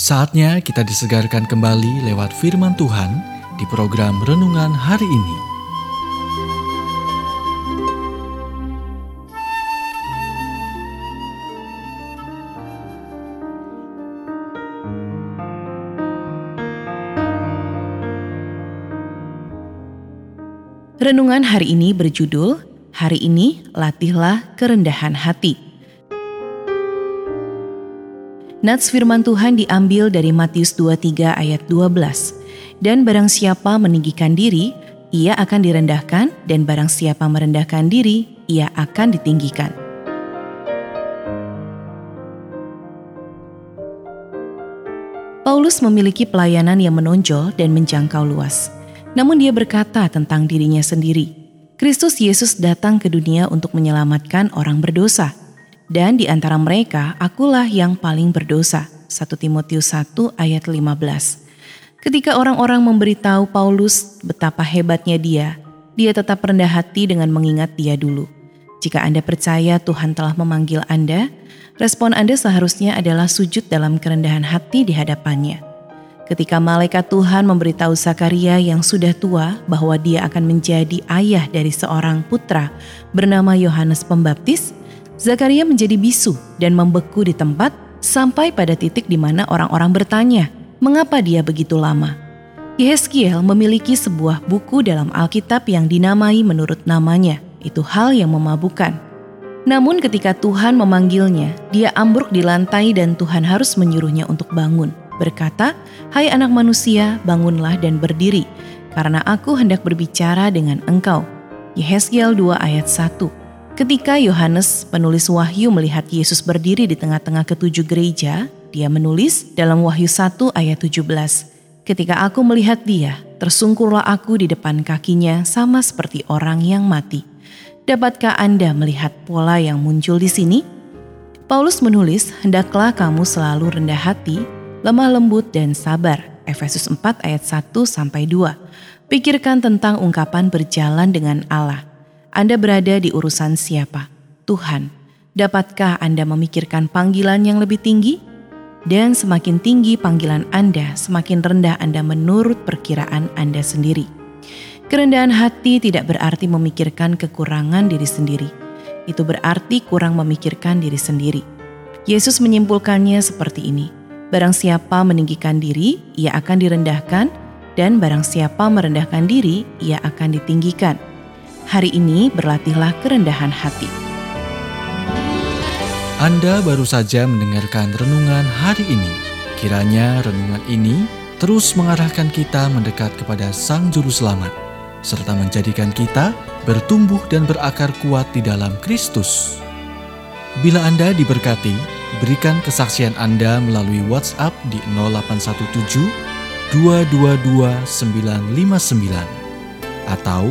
Saatnya kita disegarkan kembali lewat firman Tuhan di program renungan hari ini. Renungan hari ini berjudul Hari ini latihlah kerendahan hati. Nats firman Tuhan diambil dari Matius 23 ayat 12. Dan barang siapa meninggikan diri, ia akan direndahkan dan barang siapa merendahkan diri, ia akan ditinggikan. Paulus memiliki pelayanan yang menonjol dan menjangkau luas. Namun dia berkata tentang dirinya sendiri, Kristus Yesus datang ke dunia untuk menyelamatkan orang berdosa dan di antara mereka akulah yang paling berdosa. 1 Timotius 1 ayat 15. Ketika orang-orang memberitahu Paulus betapa hebatnya dia, dia tetap rendah hati dengan mengingat dia dulu. Jika Anda percaya Tuhan telah memanggil Anda, respon Anda seharusnya adalah sujud dalam kerendahan hati di hadapannya. Ketika malaikat Tuhan memberitahu Zakaria yang sudah tua bahwa dia akan menjadi ayah dari seorang putra bernama Yohanes Pembaptis, Zakaria menjadi bisu dan membeku di tempat sampai pada titik di mana orang-orang bertanya, mengapa dia begitu lama? Yehezkiel memiliki sebuah buku dalam Alkitab yang dinamai menurut namanya. Itu hal yang memabukkan. Namun ketika Tuhan memanggilnya, dia ambruk di lantai dan Tuhan harus menyuruhnya untuk bangun. Berkata, Hai anak manusia, bangunlah dan berdiri, karena aku hendak berbicara dengan engkau. Yehezkiel 2 ayat 1 Ketika Yohanes, penulis Wahyu melihat Yesus berdiri di tengah-tengah ketujuh gereja, dia menulis dalam Wahyu 1 ayat 17, Ketika aku melihat dia, tersungkurlah aku di depan kakinya sama seperti orang yang mati. Dapatkah Anda melihat pola yang muncul di sini? Paulus menulis, hendaklah kamu selalu rendah hati, lemah lembut dan sabar. Efesus 4 ayat 1 sampai 2. Pikirkan tentang ungkapan berjalan dengan Allah. Anda berada di urusan siapa? Tuhan. Dapatkah Anda memikirkan panggilan yang lebih tinggi? Dan semakin tinggi panggilan Anda, semakin rendah Anda menurut perkiraan Anda sendiri. Kerendahan hati tidak berarti memikirkan kekurangan diri sendiri. Itu berarti kurang memikirkan diri sendiri. Yesus menyimpulkannya seperti ini. Barang siapa meninggikan diri, ia akan direndahkan, dan barang siapa merendahkan diri, ia akan ditinggikan. Hari ini berlatihlah kerendahan hati. Anda baru saja mendengarkan renungan hari ini. Kiranya renungan ini terus mengarahkan kita mendekat kepada Sang Juru Selamat, serta menjadikan kita bertumbuh dan berakar kuat di dalam Kristus. Bila Anda diberkati, berikan kesaksian Anda melalui WhatsApp di 0817 222 959 atau